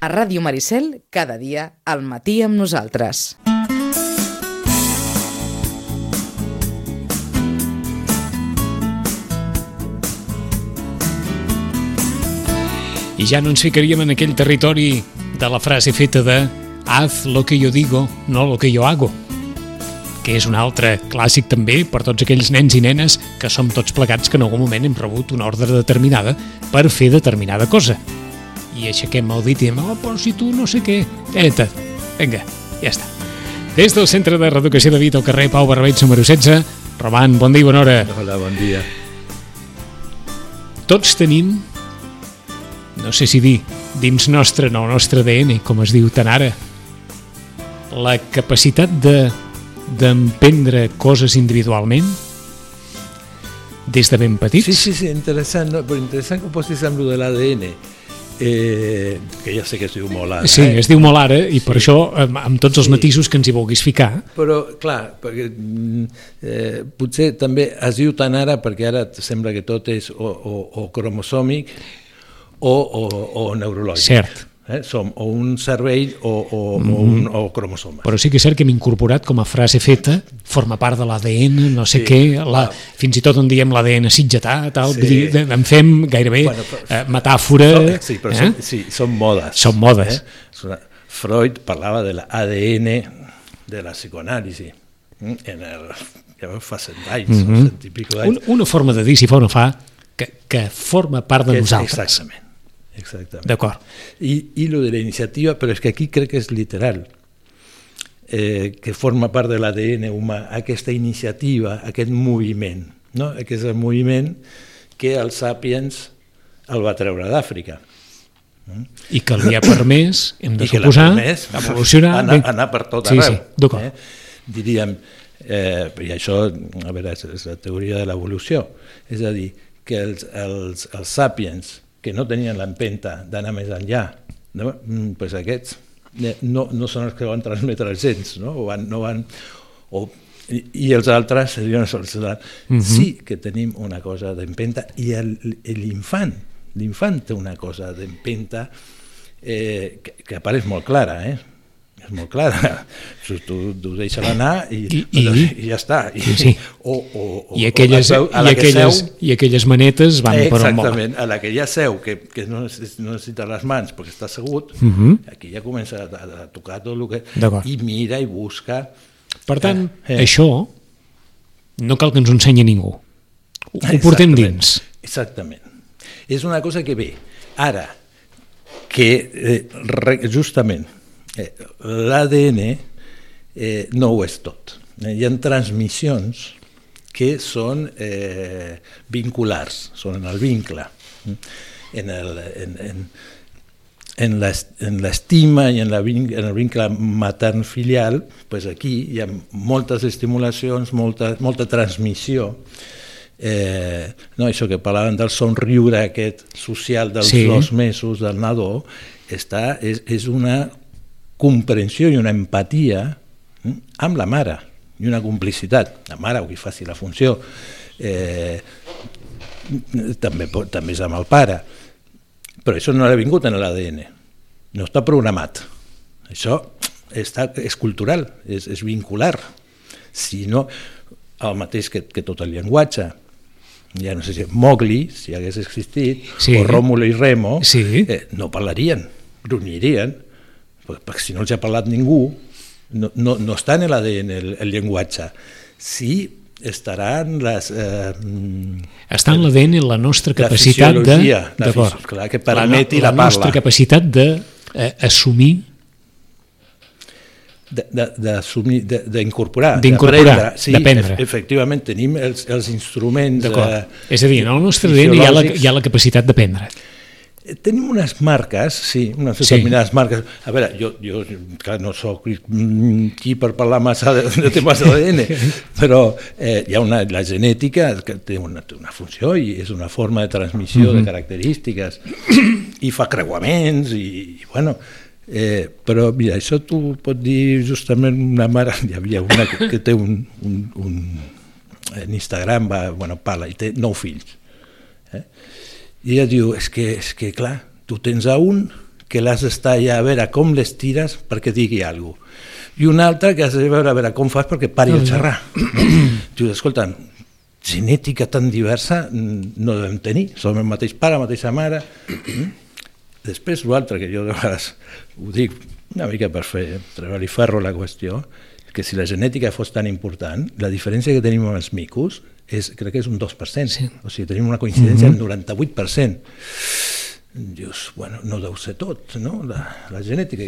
A Ràdio Maricel, cada dia, al matí amb nosaltres. I ja no ens ficaríem en aquell territori de la frase feta de haz lo que yo digo, no lo que yo hago que és un altre clàssic també per tots aquells nens i nenes que som tots plegats que en algun moment hem rebut una ordre determinada per fer determinada cosa. I aixequem el dit i diem, oh, però si tu no sé què... Eta, vinga, ja està. Des del Centre de Reeducació de Vida al carrer Pau Barbeig, número 16, Roman, bon dia i bona hora. Hola, bon dia. Tots tenim, no sé si dir, dins nostre, no, nostre ADN, com es diu tan ara, la capacitat de d'emprendre coses individualment des de ben petits? Sí, sí, sí, interessant, no? però interessant que ho posis amb de l'ADN. Eh, que ja sé que es diu molt ara. Sí, eh? es diu molt ara i sí. per això amb, amb tots els sí. matisos que ens hi vulguis ficar. Però, clar, perquè, mm, eh, potser també es diu tan ara perquè ara sembla que tot és o, o, o cromosòmic o, o, o neurològic. Cert. Eh? Som o un cervell o, o, mm. o, un, o cromosomes. Però sí que és cert que hem incorporat com a frase feta, forma part de l'ADN, no sé sí. què, la, fins i tot on diem l'ADN sitgetà, tal, sí. dir, en fem gairebé bueno, però, eh, metàfora... No, sí, però eh? són, sí, són modes. Són modes. Eh? Freud parlava de l'ADN de la psicoanàlisi. Mm? En el, ja fa cent anys, mm -hmm. cent i pico d'anys. Una, una forma de dir, si fa o no fa, que, que forma part de que, nosaltres. Exactament Exactament. D'acord. I, I lo de la iniciativa, però és que aquí crec que és literal, eh, que forma part de l'ADN humà, aquesta iniciativa, aquest moviment, no? aquest moviment que els Sapiens el va treure d'Àfrica. I que li ha permès, hem de suposar, permès, evolucionar... Anar, anar per tot arreu. Sí, sí, d'acord. Eh? Diríem, eh, i això, a veure, és la teoria de l'evolució, és a dir, que els, els, els Sapiens que no tenien l'empenta d'anar més enllà, no? Mm, pues aquests eh, no, no són els que van transmetre els gens, no? O van, no van, o, i, i els altres serien els altres. Mm -hmm. Sí que tenim una cosa d'empenta i l'infant, l'infant té una cosa d'empenta eh, que, que apareix molt clara, eh? És molt clara. Tu, tu deixes anar i, I, i, i ja està. I, sí. o, o, o, I, aquelles, o i, aquelles, seu, I aquelles manetes van eh, per on Exactament, a la que ja seu, que, que no, no necessita les mans perquè està assegut, uh mhm. -huh. aquí ja comença a, a tocar tot el que... I mira i busca... Per tant, eh, eh. això no cal que ens ho ensenyi ningú. Ho, ho portem dins. Exactament. És una cosa que ve. Ara, que eh, justament eh, l'ADN eh, no ho és tot. Eh, hi ha transmissions que són eh, vinculars, són en el vincle. En el, en, en, en l'estima i en, la, en el vincle matern-filial, pues aquí hi ha moltes estimulacions, molta, molta transmissió, eh, no, això que parlaven del somriure aquest social dels sí. dos mesos del nadó, està, és, és una comprensió i una empatia hm, amb la mare i una complicitat. La mare, o qui faci la funció, eh, també, també és amb el pare, però això no ha vingut en l'ADN, no està programat. Això està, és cultural, és, és vincular. Si no, el mateix que, que tot el llenguatge, ja no sé si Mowgli, si hagués existit, sí. o Rómulo i Remo, sí. eh, no parlarien, grunyirien, perquè si no els ha parlat ningú, no, no, no està en l'ADN el, el llenguatge. Sí estaran les... Eh, està en l'ADN la nostra capacitat la de... D'acord. Clar, que permeti la, la, la nostra capacitat d'assumir d'assumir, d'incorporar, d'incorporar, sí, d'aprendre. efectivament, tenim els, els instruments... Eh, És a dir, en el nostre ADN hi ha la, hi ha la capacitat d'aprendre. Tenim unes marques, sí, unes determinades sí. marques. A veure, jo, jo clar, no sóc qui per parlar massa de, de temes d'ADN, però eh, hi ha una, la genètica que té una, una funció i és una forma de transmissió mm -hmm. de característiques i fa creuaments i, i bueno, eh, però mira, això tu pots dir justament una mare, hi havia una que, que té un, un, un en Instagram va, bueno, parla i té nou fills eh? I ella diu, és que, és que clar, tu tens a un que l'has d'estar allà a veure com les tires perquè digui alguna cosa. I una altra que has de veure a veure com fas perquè pari de xerrar. Dius, escolta, genètica tan diversa mm, no devem tenir, som el mateix pare, la mateixa mare. Després l'altre, que jo de vegades ho dic una mica per fer treballar i ferro la qüestió, que si la genètica fos tan important, la diferència que tenim amb els micos és, crec que és un 2%, sí. o sigui, tenim una coincidència mm -hmm. del 98% dius, bueno, no deu ser tot, no?, la, la genètica,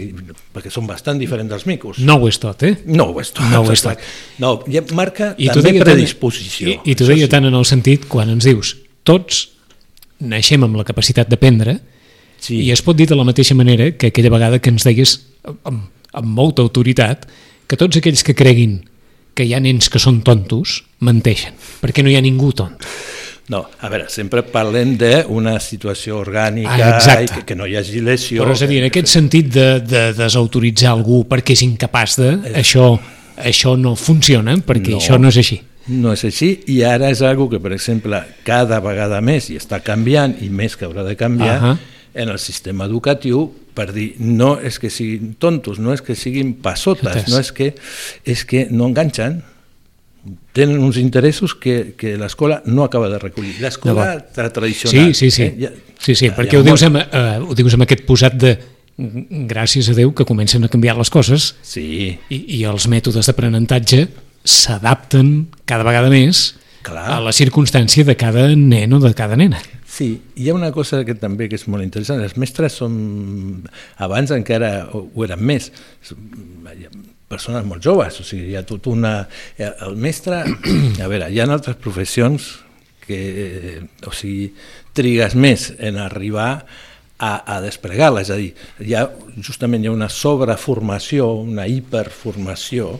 perquè són bastant diferents dels micos. No ho és tot, eh? No ho és tot. No ho és tot. No, ja marca I també predisposició. I, i t'ho deia sí. tant en el sentit, quan ens dius, tots naixem amb la capacitat d'aprendre, sí. i es pot dir de la mateixa manera que aquella vegada que ens deies amb, amb molta autoritat que tots aquells que creguin que hi ha nens que són tontos, menteixen, perquè no hi ha ningú tonto. No, a veure, sempre parlem d'una situació orgànica ah, i que, que no hi hagi lesió. Però és a dir, en aquest sentit de, de desautoritzar algú perquè és incapaç de... Eh. Això, això no funciona, perquè no, això no és així. No és així, i ara és algo que, per exemple, cada vegada més, i està canviant, i més que haurà de canviar, uh -huh. En el sistema educatiu, per dir, no és que siguin tontos, no és que siguin passotes, no és que, és que no enganxen, tenen uns interessos que, que l'escola no acaba de recollir. L'escola tradicional... Sí, sí, sí, eh? ja, sí, sí perquè ho dius, amb, uh, ho dius amb aquest posat de gràcies a Déu que comencen a canviar les coses sí. i, i els mètodes d'aprenentatge s'adapten cada vegada més Clar. a la circumstància de cada nen o de cada nena. Sí, hi ha una cosa que també que és molt interessant. Els mestres són... Abans encara ho eren més persones molt joves, o sigui, hi ha tot una... Eh, el mestre, a veure, hi ha altres professions que, eh, o sigui, trigues més en arribar a, a desplegar-la, és a dir, hi ha, justament hi ha una sobreformació, una hiperformació,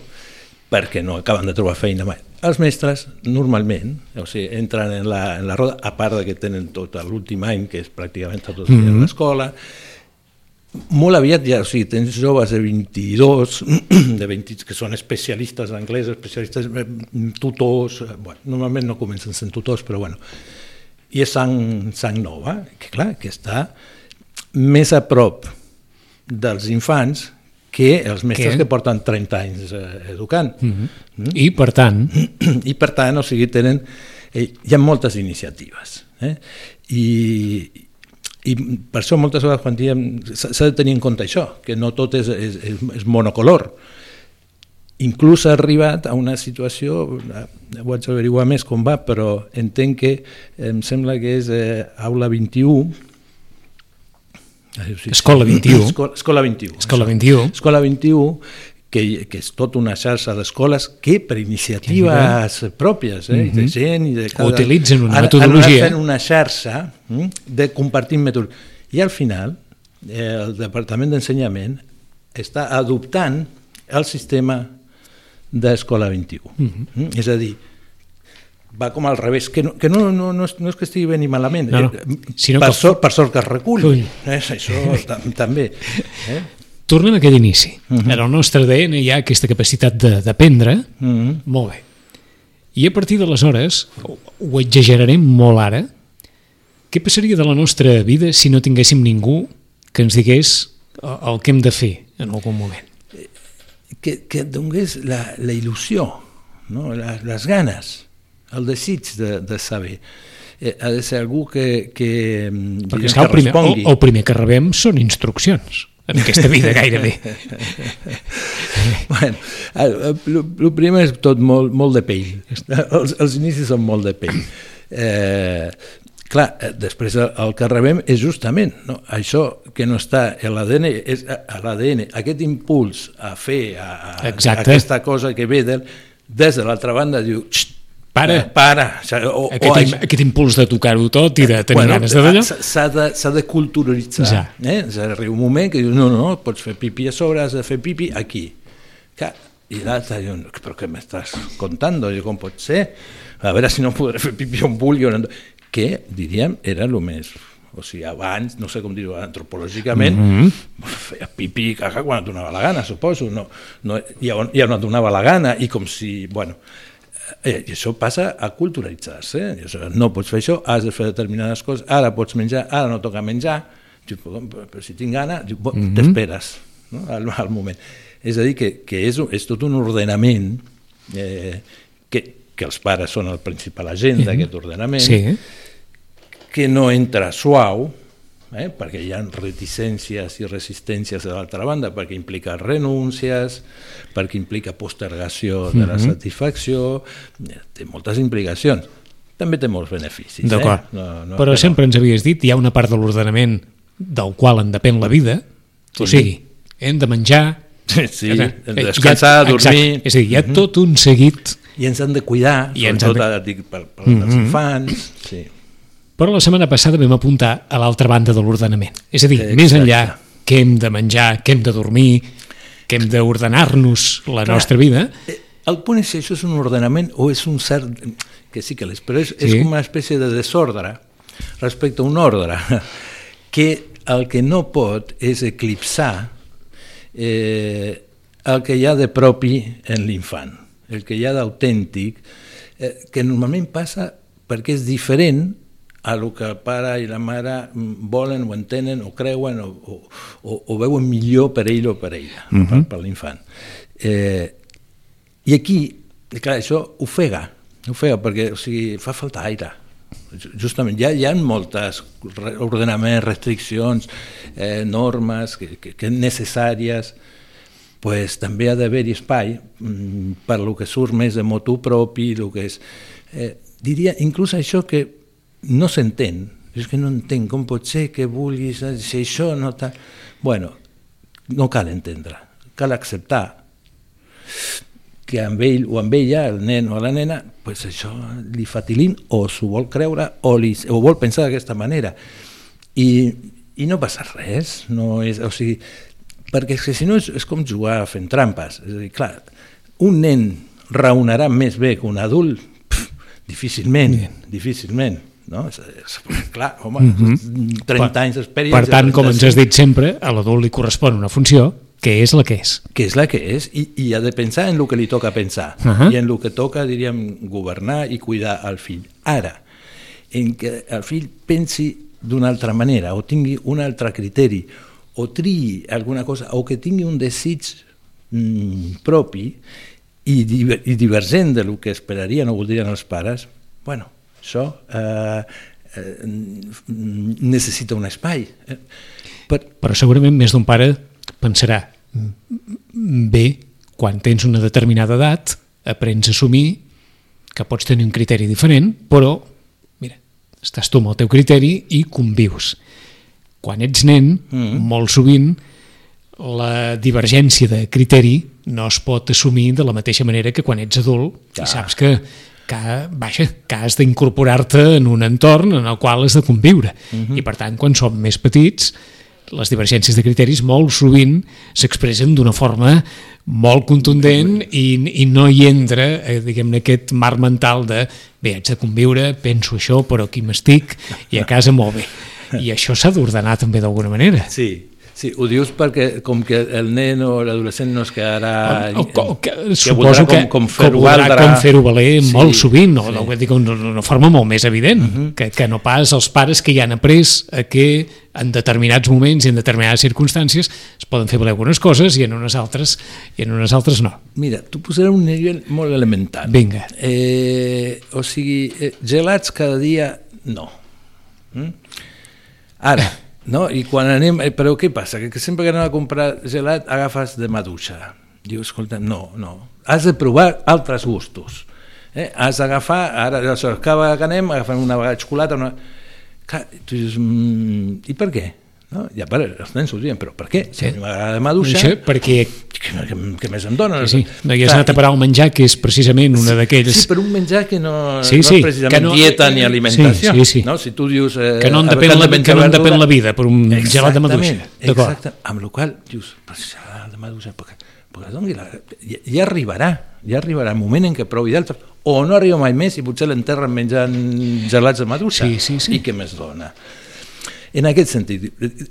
perquè no acaben de trobar feina mai. Els mestres, normalment, o sigui, entren en la, en la roda, a part de que tenen tot l'últim any, que és pràcticament tot el dia mm -hmm. a l'escola, molt aviat ja, o sigui, tens joves de 22, de 20, que són especialistes en anglès, especialistes, eh, tutors, eh, bueno, normalment no comencen sent tutors, però bueno, i és sang, sang nova, que clar, que està més a prop dels infants que els mestres que, que porten 30 anys eh, educant. Mm -hmm. mm? I per tant... I per tant, o sigui, tenen... Eh, hi ha moltes iniciatives. Eh? I, i per això moltes vegades quan diem s'ha de tenir en compte això, que no tot és, és, és, és monocolor. Inclús ha arribat a una situació, ho haig d'averiguar més com va, però entenc que em sembla que és eh, aula 21, Escola 21. Escola, Escola 21. Escola 21. Escola 21, que, que és tota una xarxa d'escoles que per iniciatives pròpies eh, uh -huh. de mhm. gent i de cada... utilitzen una metodologia ara una xarxa hm, de compartir metodologia i al final eh, el Departament d'Ensenyament està adoptant el sistema d'Escola 21 uh -huh. és a dir va com al revés, que no, que no, no, no, és, no és que estigui bé ni malament, no, no. Eh, Sinó per, que... sort, per sort que es recull, Ull. eh, això també. Eh? Tornem a aquell inici. Uh -huh. En el nostre ADN hi ha aquesta capacitat d'aprendre. Uh -huh. Molt bé. I a partir d'aleshores, ho exagerarem molt ara, què passaria de la nostra vida si no tinguéssim ningú que ens digués el que hem de fer en algun moment? Que, que et donés la, la il·lusió, no? les, les ganes, el desig de, de saber. Eh, ha de ser algú que, que, Perquè que el primer, el, el primer que rebem són instruccions en aquesta vida gairebé. bueno, el primer és tot molt, molt de pell. Els, els inicis són molt de pell. Eh, clar, eh, després el que rebem és justament no? això que no està a l'ADN, és a l'ADN, aquest impuls a fer a, a, aquesta cosa que ve del, des de l'altra banda diu, Xt, para. Eh, para. O, aquest, o, im, aquest impuls de tocar-ho tot i de tenir bueno, ganes de d'allò. S'ha de, de culturalitzar. Ja. Eh? Arriba un moment que dius, no, no, pots fer pipi a sobre, has de fer pipi aquí. Que, I l'altre diu, però què m'estàs contant? Com pot ser? A veure si no podré fer pipi on vulgui. On... Que, diríem, era el més o sigui, abans, no sé com dir-ho antropològicament, mm -hmm. feia pipi i caca quan et donava la gana, suposo, no, no, ja, ja no et donava la gana, i com si, bueno, I això passa a culturalitzar-se. Eh? No pots fer això, has de fer determinades coses, ara pots menjar, ara no toca menjar. Diu, però, si tinc gana, mm -hmm. t'esperes no? al, al moment. És a dir, que, que és, és tot un ordenament eh, que, que els pares són el principal agent mm -hmm. d'aquest ordenament, Sí. que no entra suau, eh? perquè hi ha reticències i resistències de l'altra banda, perquè implica renúncies, perquè implica postergació de la satisfacció, eh, té moltes implicacions. També té molts beneficis. Eh? No, no, Però sempre ens havies dit, hi ha una part de l'ordenament del qual en depèn la vida, o Sí. sigui, hem de menjar... Sí, sí, Eh, descansar, ha- dormir... Exacte. És a dir, hi ha tot un seguit I ens han de cuidar, I ens sobretot han ara dic, per, per mm -hmm. els infants. Sí. Però la setmana passada vam apuntar a l'altra banda de l'ordenament. És a dir, Exacte. més enllà que hem de menjar, que hem de dormir, que hem d'ordenar-nos la Clar. nostra vida, Eh, El punt és si això és un ordenament o és un cert... que sí que l'és, però és, sí. és com una espècie de desordre respecte a un ordre, que el que no pot és eclipsar eh, el que hi ha de propi en l'infant, el que hi ha d'autèntic, eh, que normalment passa perquè és diferent a lo que el pare i la mare mm, volen o entenen o creuen o, o, o, o veuen millor per ell o per ella, uh -huh. per, per l'infant. Eh, I aquí, clar, això ofega, ofega perquè o sigui, fa falta aire. Ju- Justament, ja hi ha moltes ordenaments, restriccions, eh, normes que, que, que necessàries, pues, també ha d'haver-hi espai mm, per lo que surt més de motu propi, lo que és... Eh, diria, inclús això que no s'entén, és que no entenc com pot ser que vulguis, eh, si això no tal... Bueno, no cal entendre, cal acceptar que amb ell o amb ella, el nen o la nena, pues això li fa tilín o s'ho vol creure o, li, o vol pensar d'aquesta manera. I, I no passa res, no és, o sigui, perquè és que si no és, és com jugar fent trampes. És a dir, clar, un nen raonarà més bé que un adult? Pff, difícilment, difícilment. No? És, és, clar, home, mm -hmm. 30 anys d'experiència... per tant, com ens has dit sempre, a l'adult li correspon una funció que és la que és. que és la que és, i, i ha de pensar en el que li toca pensar, uh. -huh. i en el que toca, diríem, governar i cuidar el fill. Ara, en què el fill pensi d'una altra manera, o tingui un altre criteri, o triï alguna cosa, o que tingui un desig mm, propi i, diver, i divergent de lo que esperarien o voldrien els pares, bueno, això eh, eh, necessita un espai. Eh? Per, Però segurament més d'un pare pensarà "Mm, bé, quan tens una determinada edat, aprens a assumir que pots tenir un criteri diferent, però, mira, estàs tu amb el teu criteri i convius. Quan ets nen, mm. molt sovint, la divergència de criteri no es pot assumir de la mateixa manera que quan ets adult Clar. i saps que, que, vaja, que has d'incorporar-te en un entorn en el qual has de conviure. Mm -hmm. I per tant, quan som més petits, les divergències de criteris molt sovint s'expressen d'una forma molt contundent i, i no hi entra, eh, diguem-ne, aquest mar mental de bé, haig de conviure, penso això, però aquí m'estic i a casa molt bé. I això s'ha d'ordenar també d'alguna manera. Sí, sí, ho dius perquè com que el nen o l'adolescent no es quedarà... O, o, que, que suposo que, com, com fer-ho valdre. com fer-ho valer Sí, molt sovint, no, sí. no, dic, d'una forma molt més evident, uh -huh. que, que no pas els pares que ja han après a que en determinats moments i en determinades circumstàncies es poden fer valer algunes coses i en unes altres i en unes altres no. Mira, tu posaré un nivell molt elemental. Vinga. Eh, o sigui, eh, gelats cada dia, no. Mm? Ara, no? I quan anem... Eh, però què passa? Que, sempre que anem a comprar gelat agafes de maduixa. Diu, escolta, no, no. Has de provar altres gustos. Eh? Has d'agafar, ara, aleshores, cada que anem, agafem una vegada xocolata, una... Tu dius, mm, i per què? No? Ja per, els nens ho diuen, però per què? Si Sí. a mi m'agrada de maduixa, Això perquè què, què, què més em dones? sí, sí, no hi has anat a parar el menjar, que és precisament una d'aquells... Sí, per un menjar que no, Sí, no sí, és precisament que no- dieta ni alimentació. Sí, sí, sí. No? Si tu dius... Eh, Que no en a depèn la- de que no en depèn la vida, per un gelat de maduixa. Exactament, exacte. Amb la qual dius, però si gelat de maduixa, perquè, perquè doni la... Ja, ja arribarà, ja arribarà el moment en què provi d'altres, o no arriba mai més i potser l'enterren menjant gelats de maduixa. Sí, sí, sí. I què més dona? En aquest sentit,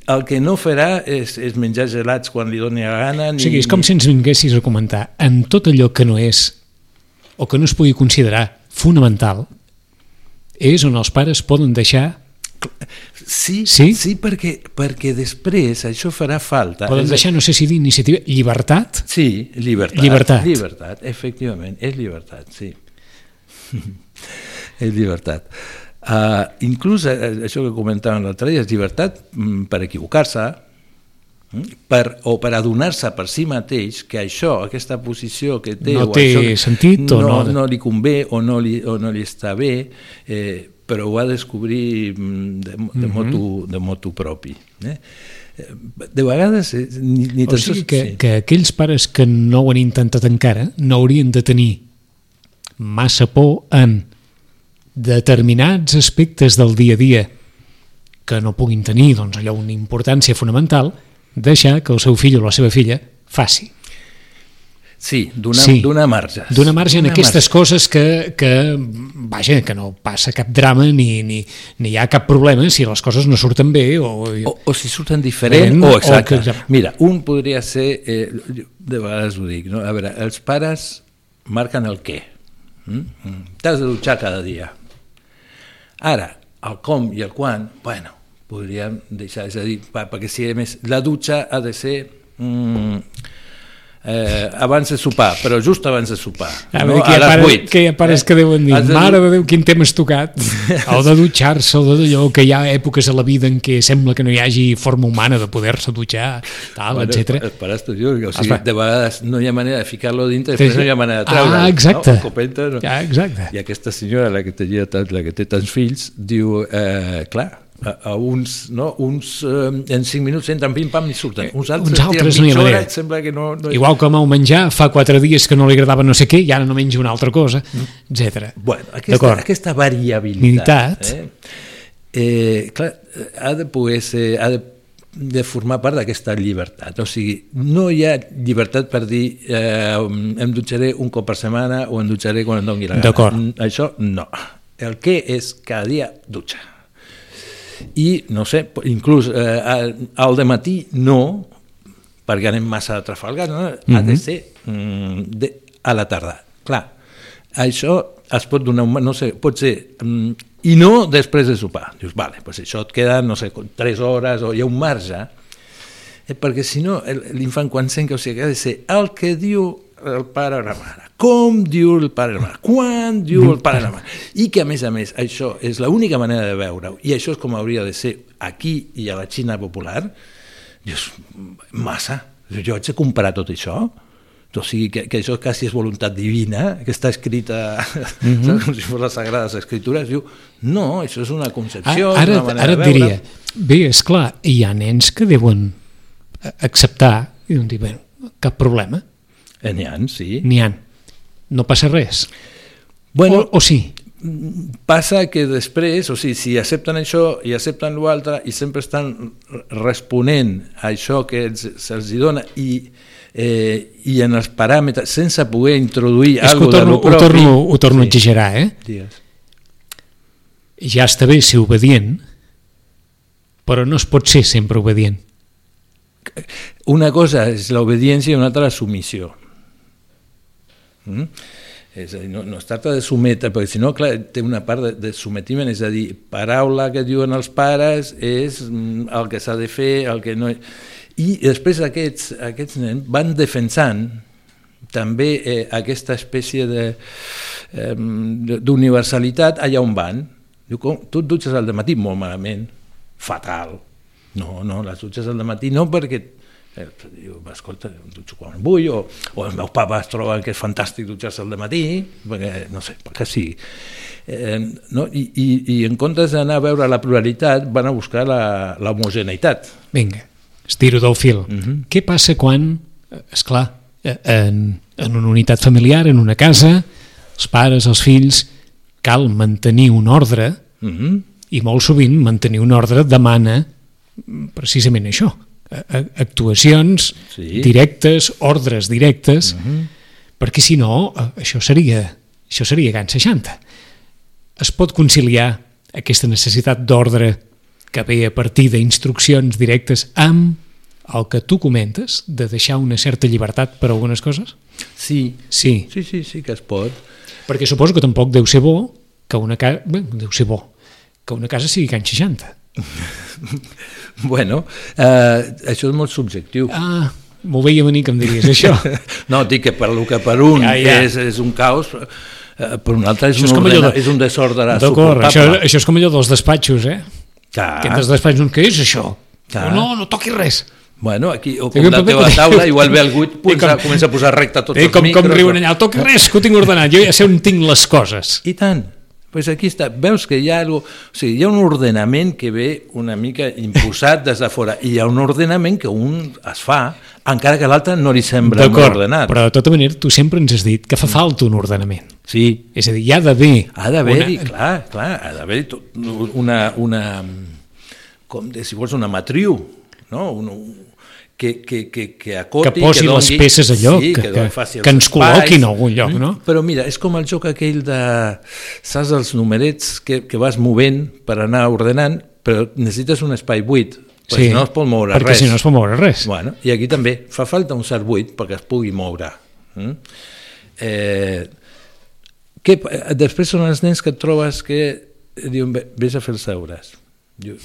el que no farà és, és menjar gelats quan li doni la gana. Ni, O sigui, és com si ens vinguessis a comentar en tot allò que no és o que no es pugui considerar fonamental és on els pares poden deixar Sí, Sí? sí perquè, perquè després això farà falta. Poden deixar, no sé si dir iniciativa, llibertat, Sí, llibertat. Llibertat. Llibertat, efectivament, és llibertat, sí. és llibertat. Uh, inclús eh, això que comentàvem l'altre dia, és llibertat mm, per equivocar-se, per, o per adonar-se per si mateix que això, aquesta posició que té, No o té això sentit o no, no- no li convé o no li, o no li està bé, eh, però ho ha de descobrir mm, de, de, Mhm. motu, de motu propi. Eh? De vegades eh, ni, ni o sigui que, sí. que aquells pares que no ho han intentat encara no haurien de tenir massa por en determinats aspectes del dia a dia que no puguin tenir doncs, allò una importància fonamental, deixar que el seu fill o la seva filla faci. Sí, donar Sí. donar marges. Donar marge en Donar aquestes marge. coses que, que, vaja, que no passa cap drama ni, ni, ni hi ha cap problema si les coses no surten bé o... O, o si surten diferent, Diferent, o o exacte. que- exacte. Mira, un podria ser, eh, de vegades ho dic, no? a veure, els pares marquen el què. Mm? Mm. T'has de dutxar cada dia. Ara, el com i el quan, bueno, podríem deixar, és a dir, perquè si a més, la dutxa ha de ser mm, eh, abans de sopar, però just abans de sopar, A no? veure, que, hi a les pares, 8. que hi ha pares que deuen dir, de mare de Déu, quin tema has tocat, el de dutxar-se, el d'allò, que hi ha èpoques a la vida en què sembla que no hi hagi forma humana de poder-se dutxar, tal, Bueno, etc. els pares t'ho diuen, o sigui, de vegades no hi ha manera de ficar-lo dintre, després no hi ha manera de treure. Ah, exacte. No? Copeta, no? Ah, exacte. I aquesta senyora, la que, tenia tant, la que té tants fills, diu, eh, clar, a, a uns, no, uns eh, en 5 minuts entren pim-pam i surten. Uns altres, Uns altres no hi ha hora, manera. sembla que no... no Igual com el menjar, fa quatre dies que no li agradava no sé què i ara no menja una altra cosa, etc. Bueno, aquesta, aquesta variabilitat Militat. eh, eh, clar, eh, ha de poder ser, ha de, de formar part d'aquesta llibertat. O sigui, no hi ha llibertat per dir eh, em dutxaré un cop per setmana o em dutxaré quan em doni la gana. Mm, Això no. El que és cada dia dutxa. I, no sé, inclús eh, al, al matí no, perquè anem massa a Trafalgar, no? ha de ser mm, de, a la tarda. Clar, això es pot donar, un, no sé, pot ser, mm, i no després de sopar. Dius, vale, pues això et queda, no sé, 3 hores o hi ha un marge, eh, perquè si no, l'infant quan sent que o sigui, ha de ser el que diu el pare o la mare, com diu el pare o la mare, quan diu el pare o la mare, i que a més a més això és l'única manera de veure-ho, i això és com hauria de ser aquí i a la Xina popular, dius, massa, jo haig de comparar tot això? O sigui, que, que això quasi és voluntat divina, que està escrita mm -hmm. com si fos les Sagrades Escritures, diu, no, això és una concepció, Ah, ara, una manera ara de veure. diria, bé, és clar, hi ha nens que deuen acceptar i dir, bé, cap problema, Eh, N'hi ha, sí. n'hi han, no passa res. Bueno, o, o sí, passa que després, o sigui, si accepten això i accepten l'altre i sempre estan responent a això que els- se'ls dona i, eh, i en els paràmetres, sense poder introduir és ho alguna de torno, lo ho propi... torno, ho torno a Sí. exagerar, eh? Digues. Ja està bé ser obedient, però no es pot ser sempre obedient. Una cosa és l'obediència i una altra la submissió. Mm? És a dir, no, no es tracta de sometre, perquè si no, clar, té una part de, de sometiment, és a dir, paraula que diuen els pares és mm, el que s'ha de fer, el que no... I després aquests, aquests nens van defensant també eh, aquesta espècie de, eh, d'universalitat allà on van. Diu, com, tu et dutxes al matí molt malament, fatal. No, no, les dutxes al matí no perquè diu, escolta, em dutxo quan vull, o, o els meus papas troben que és fantàstic dutxar-se al matí, perquè, no sé, perquè sí. Eh, no? I, i, I en comptes d'anar a veure la pluralitat, van a buscar la, la homogeneïtat. Vinga, estiro del fil. Mhm. Què passa quan, és clar, en, en una unitat familiar, en una casa, els pares, els fills, cal mantenir un ordre Mm -hmm. i molt sovint mantenir un ordre demana precisament això, actuacions Sí. directes, ordres directes, perquè si no, eh, això seria, això seria GAN 60. Es pot conciliar aquesta necessitat d'ordre que ve a partir d'instruccions directes amb el que tu comentes, de deixar una certa llibertat per a algunes coses? Sí, Sí, sí, sí, sí que es pot. perquè suposo que tampoc deu ser bo que una casa... Bé, deu ser bo que una casa sigui Can 60. Bueno, eh, això és molt subjectiu. Ah, m'ho veia venir que em diries això. No, dic que per que per un Ja, ja. És, és un caos, eh, per un altre és, Això un, és allò ordena, de- és un desordre D'acord, això, suportable. això és com allò dels despatxos, eh? Clar. Que entres despatxos, què és això? Clar. No, no toquis res. Bueno, aquí, o com la teva taula, igual ve algú i com- comença, a posar recte tots els com, micros. com riuen allà, toqui res, que ho tinc ordenat, jo ja sé on tinc les coses. I tant. Pues aquí està. Veus que hi ha, algo, o sigui, hi ha un ordenament que ve una mica imposat des de fora i hi ha un ordenament que un es fa encara que l'altre no li sembla molt ordenat. però de tota manera tu sempre ens has dit que fa falta un ordenament. Sí, És a dir, hi ha d'haver... ha d'haver-hi, una- clar, clar, ha d'haver-hi tot- una, una, com de, si vols, una matriu, no? Un, que, que, que, que acoti, Que posi que les dongui, peces a lloc, sí, que- que, que- faci que ens espais. col·loquin a algun lloc, no? Però mira, és com el joc aquell de, saps, els numerets que, que vas movent per anar ordenant, però necessites un espai buit, perquè si no es pot moure perquè res. si no es pot moure res. Bueno, I aquí també fa falta un cert buit perquè es pugui moure. Mm? Eh, què, pa- després són els nens que et trobes que diuen, "Ve- vés a fer els deures. Diu,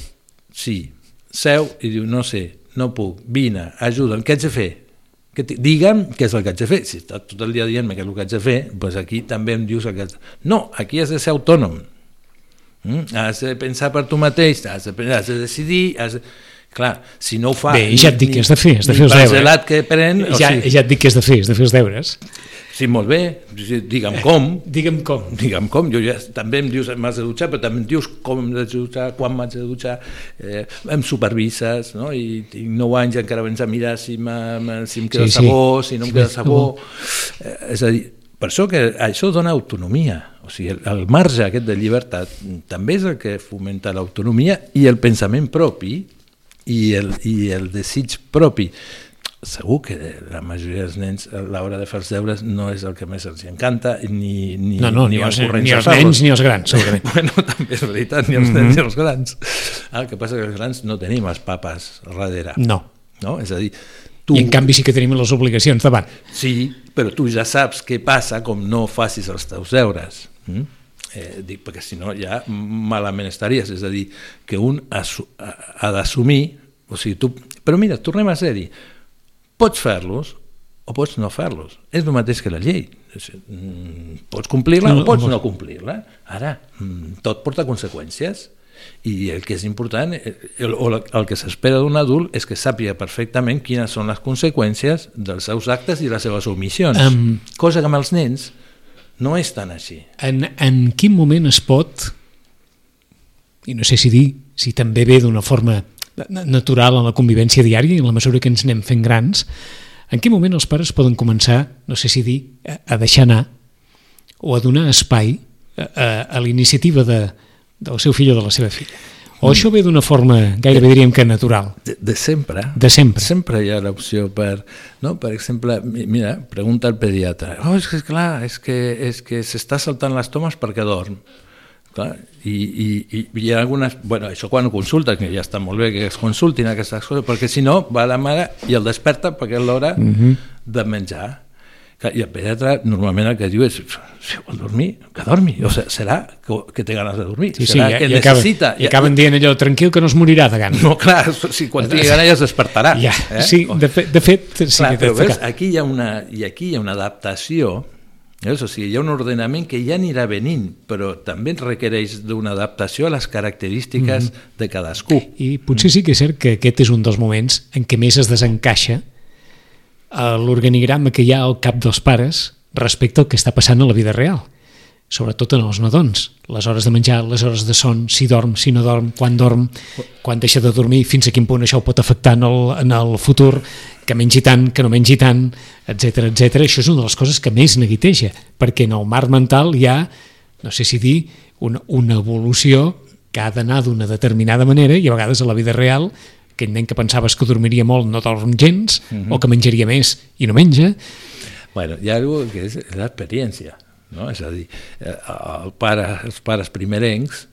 sí, seu i diu, no sé, no puc, vine, ajuda'm, què haig de fer? Que Digue'm què és el que haig de fer. Si estàs tot el dia dient-me què és el que haig de fer, doncs aquí també em dius el que haig de No, aquí has de ser autònom. Mm? Has de pensar per tu mateix, has de, has de decidir, has de... Clar, si no ho fa... Bé, ja et dic ni- que has de fer, has de fer els deures. que pren, o Ja, sigui, ja et dic que has de fer, has de fer els deures. sí, molt bé, sí, digue'm com, Digue'm com. digue'm com, jo ja, també em dius m'has de dutxar, però també em dius com em de dutxar, quan m'haig de dutxar, eh, em supervises, no? i tinc 9 anys encara vens a mirar si, si em queda Sí, sí. sabó, si no em Sí, queda sí, sabó... Eh, és a dir, per això que això dona autonomia, o sigui, el, el marge aquest de llibertat també és el que fomenta l'autonomia i el pensament propi i el, i el desig propi. Segur que la majoria dels nens a l'hora de fer els deures no és el que més els encanta ni, ni, No, no, ni, van els, ni els nens ni els grans, segurament. Bueno, també és veritat, ni els nens ni els grans. Ah, El que passa que els grans no tenim els papes darrere. No. no? És a dir, tu... I en canvi sí que tenim les obligacions davant. Sí, però tu ja saps què passa com no facis els teus deures. Mm? Eh, dic, perquè si no ja malament estaries. És a dir, que un ha, ha d'assumir... O sigui, tu... Però mira, tornem a ser-hi. Pots fer-los o pots no fer-los. És el mateix que la llei. Mm, pots complir-la No, o pots no. complir-la. Ara, mm, tot porta conseqüències i el que és important, eh, el, o el que s'espera d'un adult és que sàpiga perfectament quines són les conseqüències dels seus actes i les seves omissions. Em- Cosa que amb els nens no és tan així. En, en quin moment es pot, i no sé si dir, si també ve d'una forma na- natural en la convivència diària en la mesura que ens anem fent grans, en quin moment els pares poden començar, no sé si dir, a, a deixar anar o a donar espai a, a, a la iniciativa de, del seu fill o de la seva filla. O això ve d'una forma gairebé diríem que natural, De, de sempre. de sempre. Sempre hi ha l'opció per, no? per exemple, mi- mira, pregunta al pediatre, oh, és que clar, és que, és que s'està saltant les tomes perquè dorm. Clar, i, i, i hi ha algunes... Bueno, això quan ho consultes, que ja està molt bé que es consultin aquestes coses, perquè si no, va la mare i el desperta perquè és l'hora mm Mhm. -hmm. de menjar. I el pediatre normalment el que diu és si vol dormir, que dormi. O sigui, serà que, que té ganes de dormir. Sí, sí, serà i, que i, acaben, necessita. i acaben dient allò, tranquil que no es morirà de gana. No, clar, si quan tingui gana ja es despertarà. Ja, eh? sí, de, fe, de fet, sí Clar, que però ves, aquí hi ha una, i aquí hi ha una adaptació, veus? o sigui, hi ha un ordenament que ja anirà venint, però també requereix d'una adaptació a les característiques Mm-hmm. de cadascú. I potser sí que és cert que aquest és un dels moments en què més es desencaixa eh, l'organigrama que hi ha al cap dels pares respecte al que està passant a la vida real sobretot en els nadons les hores de menjar, les hores de son, si dorm, si no dorm, quan dorm, quan deixa de dormir fins a quin punt això pot afectar en el, en el futur, que mengi tant, que no mengi tant, etc etc. Això és una de les coses que més neguiteja, perquè en el marc mental hi ha, no sé si dir, una, una evolució que ha d'anar d'una determinada manera i a vegades a la vida real aquell nen que pensaves que dormiria molt no dorm gens, o que menjaria més i no menja, Bueno, hi ha alguna que és l'experiència, no? és a dir, eh, el pare, els pares primerencs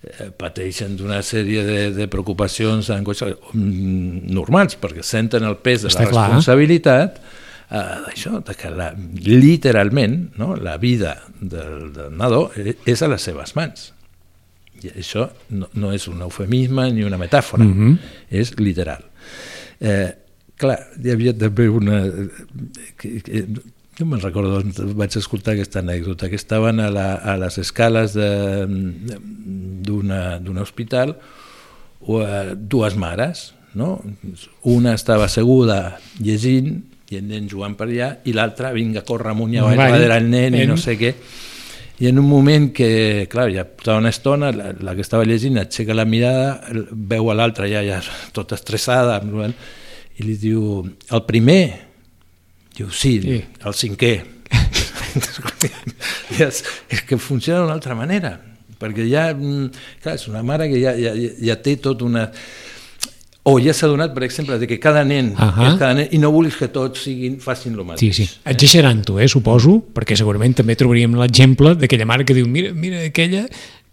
eh, pateixen d'una sèrie de, de preocupacions angoixes, mm, normals, perquè senten el pes de Està la clar. responsabilitat eh, d'això, que la, literalment no? la vida del, del nadó és a les seves mans. I això no, no és un eufemisme ni una metàfora, Mhm. mm -hmm. és literal. Eh, clar, hi havia també una... Que, que, no me'n recordo on vaig escoltar aquesta anècdota, que estaven a, la, a les escales d'un hospital o, eh, dues mares, no? Una estava asseguda llegint i el nen jugant per allà i l'altra vinga a córrer amunt i avall darrere el nen i no sé què i en un moment que, clar, ja portava una estona, la, la que estava llegint aixeca la mirada, veu a l'altra ja, ja tota estressada, i li diu, el primer? Diu, sí, Sí. el cinquè. És, és que funciona d'una altra manera, perquè ja, mm, clar, és una mare que ja, ja, ja té tot una... O ja s'ha donat, per exemple, de que cada nen, Ahà. és cada nen i no vulguis que tots siguin, facin el Sí, mateix. sí. Exagerant-ho, eh, suposo, perquè segurament també trobaríem l'exemple d'aquella mare que diu mira, mira aquella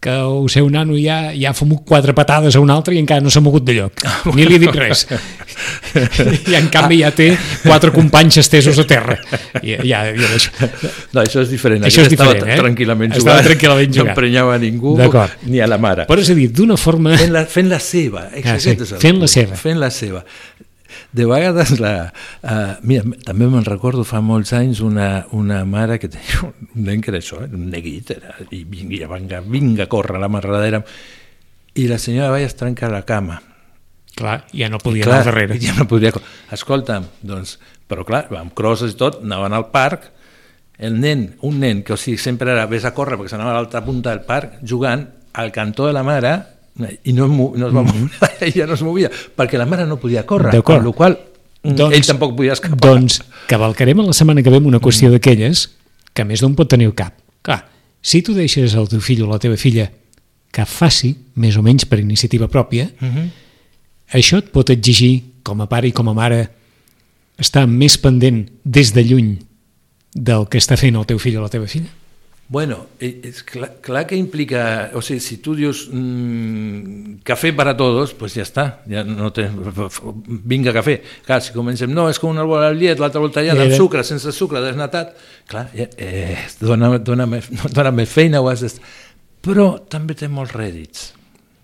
que el seu nano ja, ja ha fumut quatre patades a un altre i encara no s'ha mogut de lloc. Ni li ha dit res. I en canvi ja té quatre companys estesos a terra. I, ja, ja deixo. No, això és diferent. Això és estava diferent, eh? tranquil·lament Estava jugant. tranquil·lament No jugant. emprenyava a ningú, ni a la mare. Però és a dir, d'una forma... Fent la, fent la seva. Ah, sí, fent la seva. Fent la seva. De vegades, la, uh, mira, també me'n recordo fa molts anys una, una mare que tenia un nen que era això, eh, un neguit, era, i vinga, vinga, vinga a la marradera, i la senyora vaia es trencar la cama. Clar, ja no podia Clar, anar darrere. Ja no podria... Escolta'm, doncs, però clar, amb crosses i tot, anaven al parc, el nen, un nen que o sigui, sempre era vés a córrer perquè s'anava a l'altra punta del parc, jugant al cantó de la mare i no, no es va moure, ella no es movia, perquè la mare no podia córrer, amb la qual doncs, ell tampoc podia escapar. Doncs cavalcarem la setmana que ve una qüestió d'aquelles que més d'un pot tenir al cap. Clar, si tu deixes al teu fill o la teva filla que faci, més o menys per iniciativa pròpia, Mhm. això et pot exigir, com a pare i com a mare, estar més pendent des de lluny del que està fent el teu fill o la teva filla? Bueno, eh, és clar, clar que implica, o sigui, si tu dius mmm, café para todos, pues ja està, ja no té, vinga cafè. Clar, si comencem, no, és com una bola de llet, l'altra volta ja, amb Era- sucre, sense sucre, desnatat, clar, ja, eh, dona, dona, més, dona més feina, ho has de... però també té molts rèdits.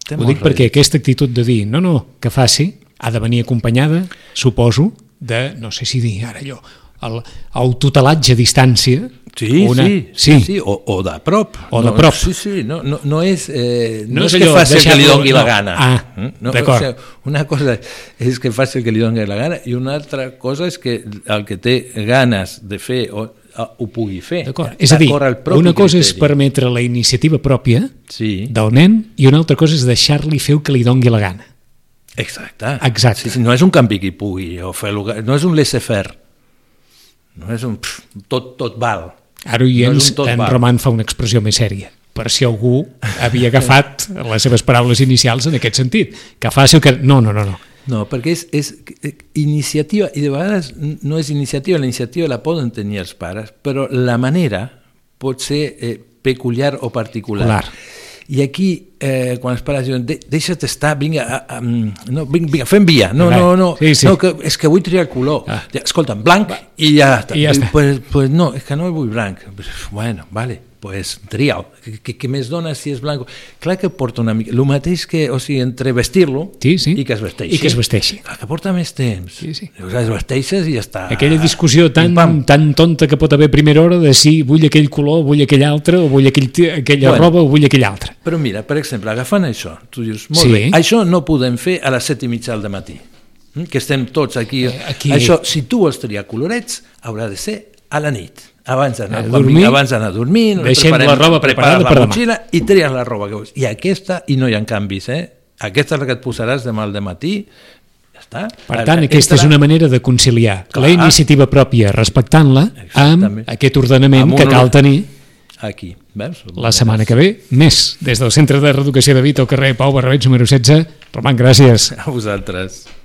Té Ho molts dic perquè rèdits. aquesta actitud de dir no, no, que faci, ha de venir acompanyada, suposo, de, no sé si dir ara allò, el, el tutelatge a distància. Sí, una, sí, sí, sí, o, o de prop. O de no, prop. Sí, sí, no, no, no és, eh, No no, és és, que faci el que li doni no. la gana. Ah, Mm? no, d'acord. O sigui, una cosa és que faci el que li doni la gana i una altra cosa és que el que té ganes de fer o, ho pugui fer. D'acord. És a dir, una cosa és criteri. permetre la iniciativa pròpia Sí, del nen i una altra cosa és deixar-li fer el que li dongui la gana. exacte. Exacte. Sí, no és un canvi qui pugui, o fer no és un laissez-faire. No és un... Pff, tot, tot val. Ara hi No ens, en val. Roman fa una expressió més sèria per si algú havia agafat les seves paraules inicials en aquest sentit. Que faci que... No, no, no, no. No, perquè és, és eh, iniciativa, i de vegades no és iniciativa, la iniciativa la poden tenir els pares, però la manera pot ser eh, peculiar o particular. Clar. I aquí, eh, quan els pares diuen, "De- deixa't estar, vinga, a, a, no, vinga, vinga, fem via, no, no, no, Sí, sí. no que, és que vull triar color. Ah. Escolta'm, blanc i ja està. I ja està. Pues, pues no, és que no vull blanc. Bueno, vale, pues tria'l. Què, què més dona si és blanc? Clar que porta una mica... El mateix que, o sigui, entre vestir-lo Sí, sí. i que es vesteixi. I que es vesteixi. Clar, que porta més temps. Sí, sí. Llavors es vesteixes i ja està. Aquella discussió tan, tan tonta que pot haver a primera hora de si vull aquell color, vull aquell altre, o vull aquell, aquella Bueno. roba o vull aquell altre. Però mira, per exemple, agafant això, tu dius, molt Sí. bé, això no podem fer a les set i mitja del matí, mm, que estem tots aquí. Eh, aquí. Això, si tu vols triar colorets, haurà de ser a la nit, abans d'anar A dormir. abans d'anar a dormir, no Deixem preparem- la roba preparada la per demà. motxilla i tries la roba que vols. I aquesta, i no hi ha canvis, eh? Aquesta és la que et posaràs demà al matí, ja està. Per tant, aquesta és una manera de conciliar Clar. la iniciativa pròpia respectant-la amb aquest ordenament Amb que cal tenir Aquí, veus? la setmana que ve, més des del Centre de Reeducació de Vita al carrer Pau Barrabets número 16. Roman, gràcies. A vosaltres.